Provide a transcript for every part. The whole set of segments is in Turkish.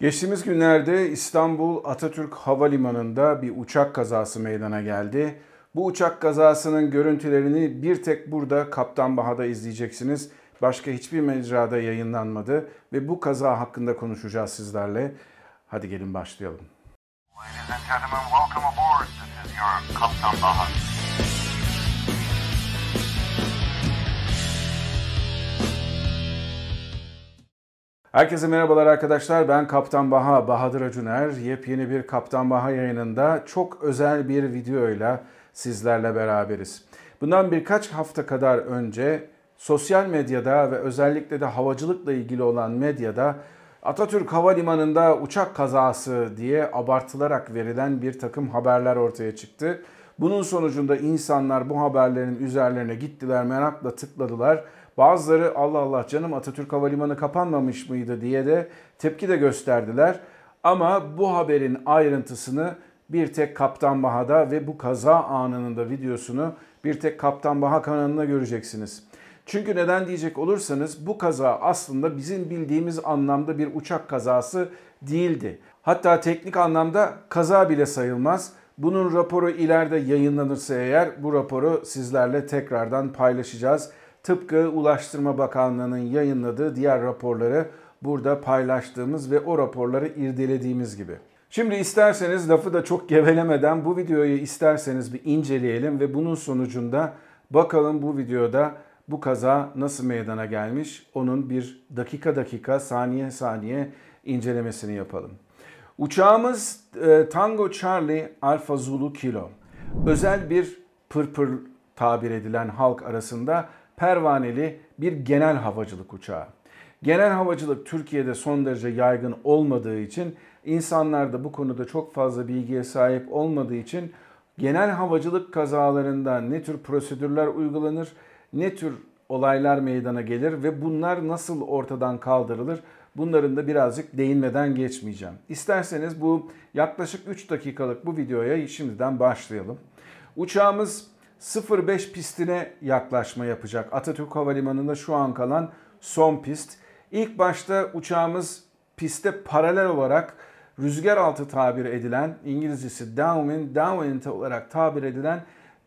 Geçtiğimiz günlerde İstanbul Atatürk Havalimanı'nda bir uçak kazası meydana geldi. Bu uçak kazasının görüntülerini bir tek burada Kaptan Baha'da izleyeceksiniz. Başka hiçbir mecrada yayınlanmadı ve bu kaza hakkında konuşacağız sizlerle. Hadi gelin başlayalım. Ladies and gentlemen, welcome aboard. This is your Kaptan Baha. Herkese merhabalar arkadaşlar. Ben Kaptan Baha, Bahadır Acuner. Yepyeni bir Kaptan Baha yayınında çok özel bir videoyla sizlerle beraberiz. Bundan birkaç hafta kadar önce sosyal medyada ve özellikle de havacılıkla ilgili olan medyada Atatürk Havalimanı'nda uçak kazası diye abartılarak verilen bir takım haberler ortaya çıktı. Bunun sonucunda insanlar bu haberlerin üzerlerine gittiler, merakla tıkladılar. Bazıları Allah Allah canım Atatürk Havalimanı kapanmamış mıydı diye de tepki de gösterdiler. Ama bu haberin ayrıntısını bir tek Kaptan Baha'da ve bu kaza anının da videosunu bir tek Kaptan Baha kanalında göreceksiniz. Çünkü neden diyecek olursanız bu kaza aslında bizim bildiğimiz anlamda bir uçak kazası değildi. Hatta teknik anlamda kaza bile sayılmaz. Bunun raporu ileride yayınlanırsa eğer bu raporu sizlerle tekrardan paylaşacağız. Tıpkı Ulaştırma Bakanlığı'nın yayınladığı diğer raporları burada paylaştığımız ve o raporları irdelediğimiz gibi. Şimdi isterseniz lafı da çok gevelemeden bu videoyu isterseniz bir inceleyelim ve bunun sonucunda bakalım bu videoda bu kaza nasıl meydana gelmiş onun bir dakika dakika saniye saniye incelemesini yapalım. Uçağımız e, Tango Charlie Alfa Zulu Kilo. Özel bir pırpır tabir edilen halk arasında pervaneli bir genel havacılık uçağı. Genel havacılık Türkiye'de son derece yaygın olmadığı için insanlar da bu konuda çok fazla bilgiye sahip olmadığı için genel havacılık kazalarında ne tür prosedürler uygulanır, ne tür olaylar meydana gelir ve bunlar nasıl ortadan kaldırılır bunların da birazcık değinmeden geçmeyeceğim. İsterseniz bu yaklaşık 3 dakikalık bu videoya şimdiden başlayalım. Uçağımız 05 pistine yaklaşma yapacak. Atatürk Havalimanı'nda şu an kalan son pist. İlk başta uçağımız piste paralel olarak rüzgar altı tabir edilen, İngilizcesi downwind, downwind olarak tabir edilen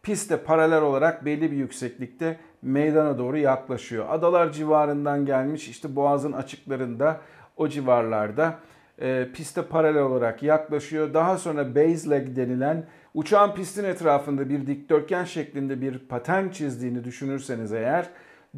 piste paralel olarak belli bir yükseklikte meydana doğru yaklaşıyor. Adalar civarından gelmiş işte boğazın açıklarında o civarlarda e, piste paralel olarak yaklaşıyor. Daha sonra base leg denilen uçağın pistin etrafında bir dikdörtgen şeklinde bir paten çizdiğini düşünürseniz eğer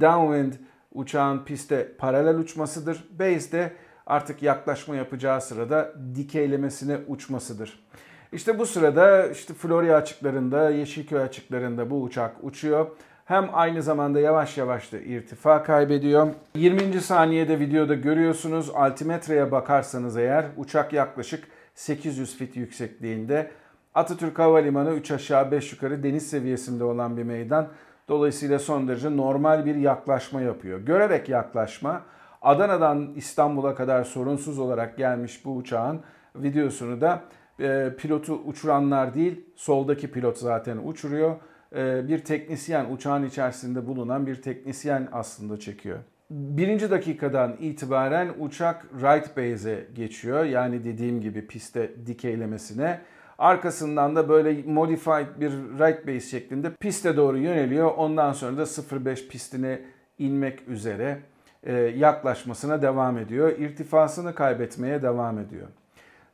downwind uçağın piste paralel uçmasıdır. Base de artık yaklaşma yapacağı sırada dikeylemesine uçmasıdır. İşte bu sırada işte Florya açıklarında, Yeşilköy açıklarında bu uçak uçuyor. Hem aynı zamanda yavaş yavaş da irtifa kaybediyor. 20. saniyede videoda görüyorsunuz. Altimetreye bakarsanız eğer uçak yaklaşık 800 fit yüksekliğinde. Atatürk Havalimanı 3 aşağı 5 yukarı deniz seviyesinde olan bir meydan. Dolayısıyla son derece normal bir yaklaşma yapıyor. Görerek yaklaşma. Adana'dan İstanbul'a kadar sorunsuz olarak gelmiş bu uçağın videosunu da e, pilotu uçuranlar değil, soldaki pilot zaten uçuruyor. E, bir teknisyen, uçağın içerisinde bulunan bir teknisyen aslında çekiyor. Birinci dakikadan itibaren uçak right base'e geçiyor. Yani dediğim gibi piste dikeylemesine. Arkasından da böyle modified bir right base şeklinde piste doğru yöneliyor. Ondan sonra da 05 pistine inmek üzere e, yaklaşmasına devam ediyor. İrtifasını kaybetmeye devam ediyor.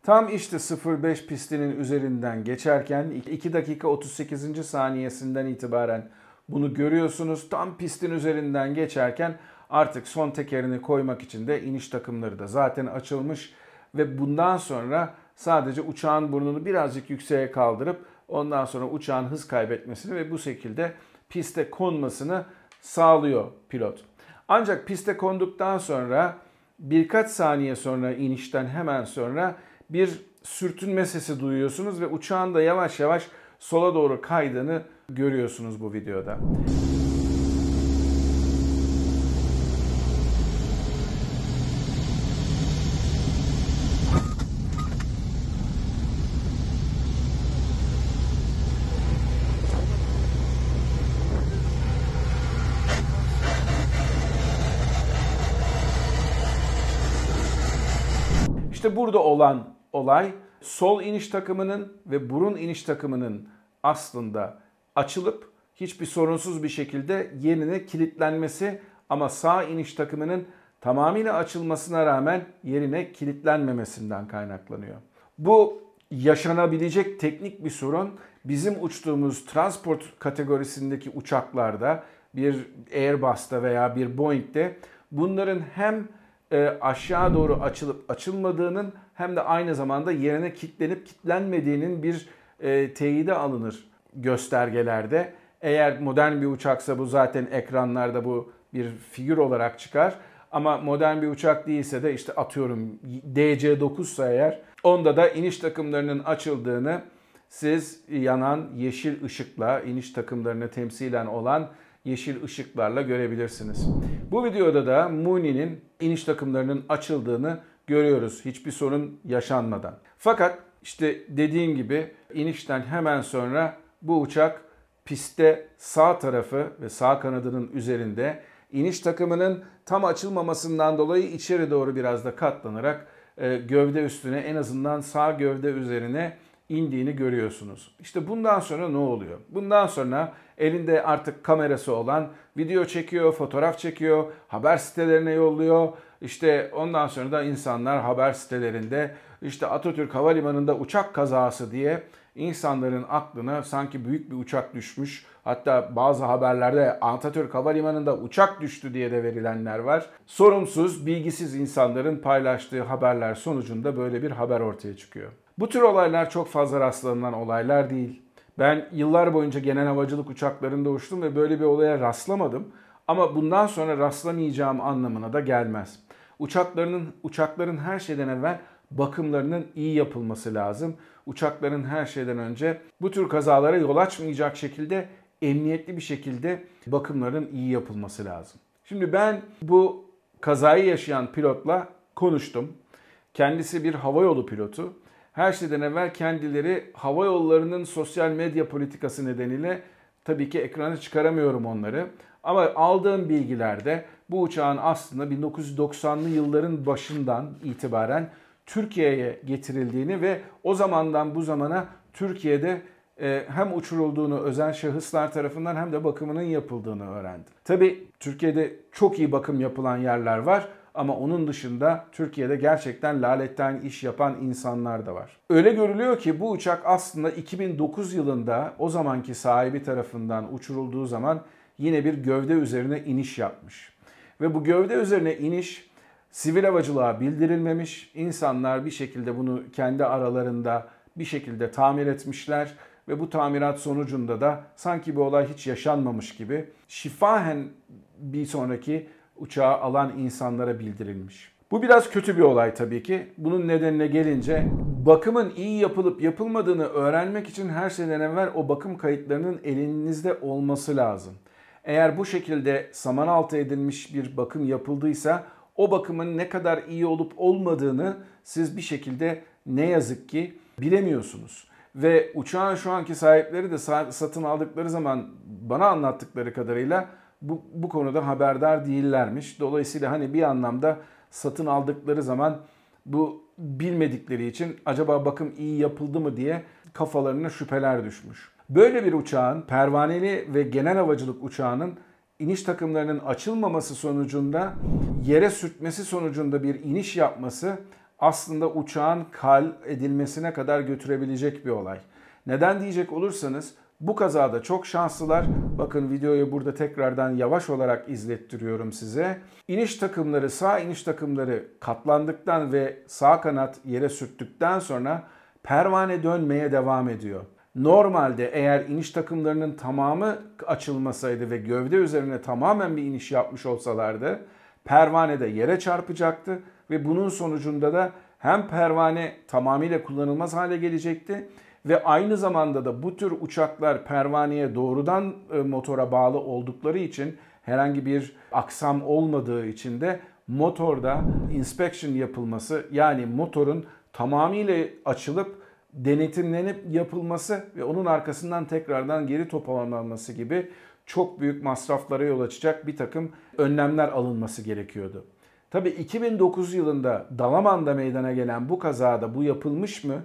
Tam işte 05 pistinin üzerinden geçerken 2 dakika 38. saniyesinden itibaren bunu görüyorsunuz. Tam pistin üzerinden geçerken artık son tekerini koymak için de iniş takımları da zaten açılmış ve bundan sonra sadece uçağın burnunu birazcık yükseğe kaldırıp ondan sonra uçağın hız kaybetmesini ve bu şekilde piste konmasını sağlıyor pilot. Ancak piste konduktan sonra birkaç saniye sonra inişten hemen sonra bir sürtünme sesi duyuyorsunuz ve uçağın da yavaş yavaş sola doğru kaydığını görüyorsunuz bu videoda. İşte burada olan olay sol iniş takımının ve burun iniş takımının aslında açılıp hiçbir sorunsuz bir şekilde yerine kilitlenmesi ama sağ iniş takımının tamamıyla açılmasına rağmen yerine kilitlenmemesinden kaynaklanıyor. Bu yaşanabilecek teknik bir sorun bizim uçtuğumuz transport kategorisindeki uçaklarda bir Airbus'ta veya bir Boeing'de bunların hem e, aşağı doğru açılıp açılmadığının hem de aynı zamanda yerine kilitlenip kilitlenmediğinin bir e, teyide alınır göstergelerde. Eğer modern bir uçaksa bu zaten ekranlarda bu bir figür olarak çıkar. Ama modern bir uçak değilse de işte atıyorum DC-9 ise eğer onda da iniş takımlarının açıldığını siz yanan yeşil ışıkla iniş takımlarını temsilen olan yeşil ışıklarla görebilirsiniz. Bu videoda da Mooney'nin iniş takımlarının açıldığını görüyoruz hiçbir sorun yaşanmadan. Fakat işte dediğim gibi inişten hemen sonra bu uçak pistte sağ tarafı ve sağ kanadının üzerinde iniş takımının tam açılmamasından dolayı içeri doğru biraz da katlanarak e, gövde üstüne en azından sağ gövde üzerine indiğini görüyorsunuz. İşte bundan sonra ne oluyor? Bundan sonra elinde artık kamerası olan video çekiyor, fotoğraf çekiyor, haber sitelerine yolluyor. İşte ondan sonra da insanlar haber sitelerinde işte Atatürk Havalimanı'nda uçak kazası diye insanların aklına sanki büyük bir uçak düşmüş. Hatta bazı haberlerde Atatürk Havalimanı'nda uçak düştü diye de verilenler var. Sorumsuz, bilgisiz insanların paylaştığı haberler sonucunda böyle bir haber ortaya çıkıyor. Bu tür olaylar çok fazla rastlanılan olaylar değil. Ben yıllar boyunca genel havacılık uçaklarında uçtum ve böyle bir olaya rastlamadım. Ama bundan sonra rastlamayacağım anlamına da gelmez. Uçaklarının uçakların her şeyden evvel bakımlarının iyi yapılması lazım. Uçakların her şeyden önce bu tür kazalara yol açmayacak şekilde emniyetli bir şekilde bakımların iyi yapılması lazım. Şimdi ben bu kazayı yaşayan pilotla konuştum. Kendisi bir havayolu pilotu. Her şeyden evvel kendileri hava yollarının sosyal medya politikası nedeniyle tabii ki ekrana çıkaramıyorum onları. Ama aldığım bilgilerde bu uçağın aslında 1990'lı yılların başından itibaren Türkiye'ye getirildiğini ve o zamandan bu zamana Türkiye'de e, hem uçurulduğunu özel şahıslar tarafından hem de bakımının yapıldığını öğrendim. Tabii Türkiye'de çok iyi bakım yapılan yerler var ama onun dışında Türkiye'de gerçekten laletten iş yapan insanlar da var. Öyle görülüyor ki bu uçak aslında 2009 yılında o zamanki sahibi tarafından uçurulduğu zaman yine bir gövde üzerine iniş yapmış. Ve bu gövde üzerine iniş sivil havacılığa bildirilmemiş. İnsanlar bir şekilde bunu kendi aralarında bir şekilde tamir etmişler ve bu tamirat sonucunda da sanki bu olay hiç yaşanmamış gibi şifahen bir sonraki uçağı alan insanlara bildirilmiş. Bu biraz kötü bir olay tabii ki. Bunun nedenine gelince bakımın iyi yapılıp yapılmadığını öğrenmek için her şeyden evvel o bakım kayıtlarının elinizde olması lazım. Eğer bu şekilde saman altı edilmiş bir bakım yapıldıysa o bakımın ne kadar iyi olup olmadığını siz bir şekilde ne yazık ki bilemiyorsunuz. Ve uçağın şu anki sahipleri de satın aldıkları zaman bana anlattıkları kadarıyla bu, bu konuda haberdar değillermiş. Dolayısıyla hani bir anlamda satın aldıkları zaman bu bilmedikleri için acaba bakım iyi yapıldı mı diye kafalarına şüpheler düşmüş. Böyle bir uçağın pervaneli ve genel havacılık uçağının iniş takımlarının açılmaması sonucunda yere sürtmesi sonucunda bir iniş yapması aslında uçağın kal edilmesine kadar götürebilecek bir olay. Neden diyecek olursanız bu kazada çok şanslılar. Bakın videoyu burada tekrardan yavaş olarak izlettiriyorum size. İniş takımları, sağ iniş takımları katlandıktan ve sağ kanat yere sürttükten sonra pervane dönmeye devam ediyor. Normalde eğer iniş takımlarının tamamı açılmasaydı ve gövde üzerine tamamen bir iniş yapmış olsalardı pervane de yere çarpacaktı ve bunun sonucunda da hem pervane tamamıyla kullanılmaz hale gelecekti ve aynı zamanda da bu tür uçaklar pervaneye doğrudan e, motora bağlı oldukları için herhangi bir aksam olmadığı için de motorda inspection yapılması yani motorun tamamıyla açılıp denetimlenip yapılması ve onun arkasından tekrardan geri toparlanması gibi çok büyük masraflara yol açacak bir takım önlemler alınması gerekiyordu. Tabii 2009 yılında Dalaman'da meydana gelen bu kazada bu yapılmış mı?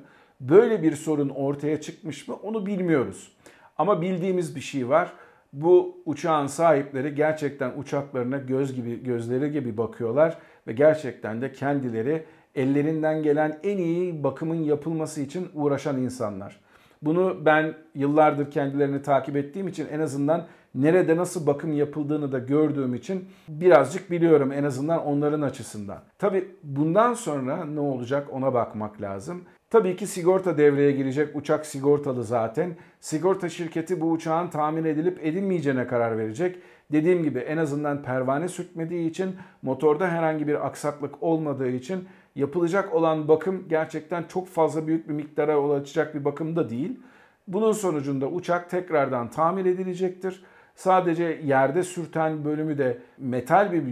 Böyle bir sorun ortaya çıkmış mı? Onu bilmiyoruz. Ama bildiğimiz bir şey var. Bu uçağın sahipleri gerçekten uçaklarına göz gibi gözleri gibi bakıyorlar ve gerçekten de kendileri ellerinden gelen en iyi bakımın yapılması için uğraşan insanlar. Bunu ben yıllardır kendilerini takip ettiğim için en azından nerede nasıl bakım yapıldığını da gördüğüm için birazcık biliyorum en azından onların açısından. Tabi bundan sonra ne olacak ona bakmak lazım. Tabii ki sigorta devreye girecek. Uçak sigortalı zaten. Sigorta şirketi bu uçağın tahmin edilip edilmeyeceğine karar verecek. Dediğim gibi en azından pervane sürtmediği için, motorda herhangi bir aksaklık olmadığı için yapılacak olan bakım gerçekten çok fazla büyük bir miktara ulaşacak bir bakım da değil. Bunun sonucunda uçak tekrardan tamir edilecektir. Sadece yerde sürten bölümü de metal bir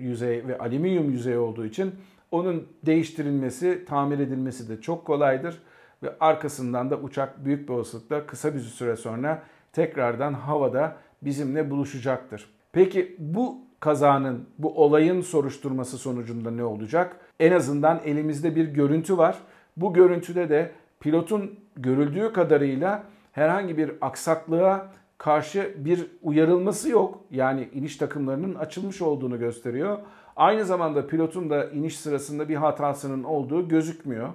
yüzey ve alüminyum yüzey olduğu için onun değiştirilmesi, tamir edilmesi de çok kolaydır. Ve arkasından da uçak büyük bir olasılıkla kısa bir süre sonra tekrardan havada bizimle buluşacaktır. Peki bu kazanın, bu olayın soruşturması sonucunda ne olacak? En azından elimizde bir görüntü var. Bu görüntüde de pilotun görüldüğü kadarıyla herhangi bir aksaklığa karşı bir uyarılması yok. Yani iniş takımlarının açılmış olduğunu gösteriyor. Aynı zamanda pilotun da iniş sırasında bir hatasının olduğu gözükmüyor.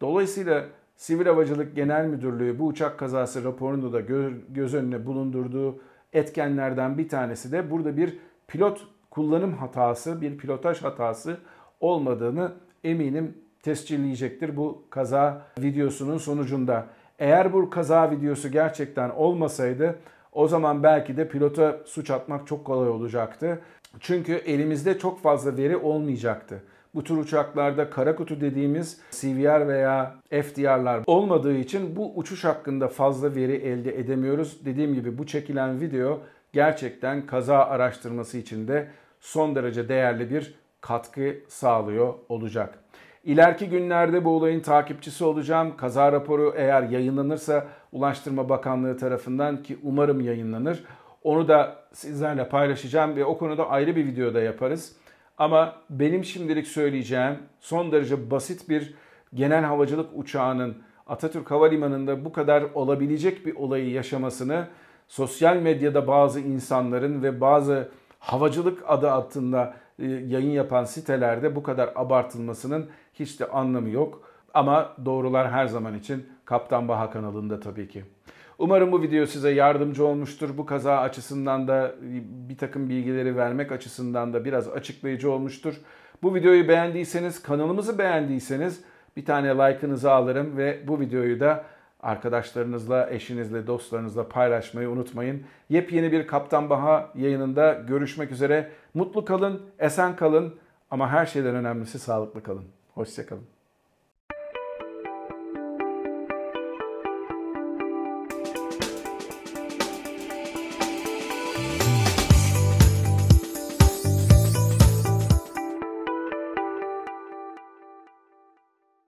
Dolayısıyla Sivil Havacılık Genel Müdürlüğü bu uçak kazası raporunda da göz önüne bulundurduğu etkenlerden bir tanesi de burada bir pilot kullanım hatası, bir pilotaj hatası olmadığını eminim tescilleyecektir bu kaza videosunun sonucunda. Eğer bu kaza videosu gerçekten olmasaydı o zaman belki de pilota suç atmak çok kolay olacaktı. Çünkü elimizde çok fazla veri olmayacaktı. Bu tür uçaklarda kara kutu dediğimiz CVR veya FDR'lar olmadığı için bu uçuş hakkında fazla veri elde edemiyoruz. Dediğim gibi bu çekilen video gerçekten kaza araştırması için de son derece değerli bir katkı sağlıyor olacak. İleriki günlerde bu olayın takipçisi olacağım. Kaza raporu eğer yayınlanırsa Ulaştırma Bakanlığı tarafından ki umarım yayınlanır. Onu da sizlerle paylaşacağım ve o konuda ayrı bir videoda yaparız. Ama benim şimdilik söyleyeceğim son derece basit bir genel havacılık uçağının Atatürk Havalimanı'nda bu kadar olabilecek bir olayı yaşamasını sosyal medyada bazı insanların ve bazı havacılık adı altında yayın yapan sitelerde bu kadar abartılmasının hiç de anlamı yok. Ama doğrular her zaman için Kaptan Baha kanalında tabii ki. Umarım bu video size yardımcı olmuştur. Bu kaza açısından da bir takım bilgileri vermek açısından da biraz açıklayıcı olmuştur. Bu videoyu beğendiyseniz, kanalımızı beğendiyseniz bir tane like'ınızı alırım ve bu videoyu da arkadaşlarınızla, eşinizle, dostlarınızla paylaşmayı unutmayın. Yepyeni bir Kaptan Baha yayınında görüşmek üzere. Mutlu kalın, esen kalın ama her şeyden önemlisi sağlıklı kalın. Hoşçakalın.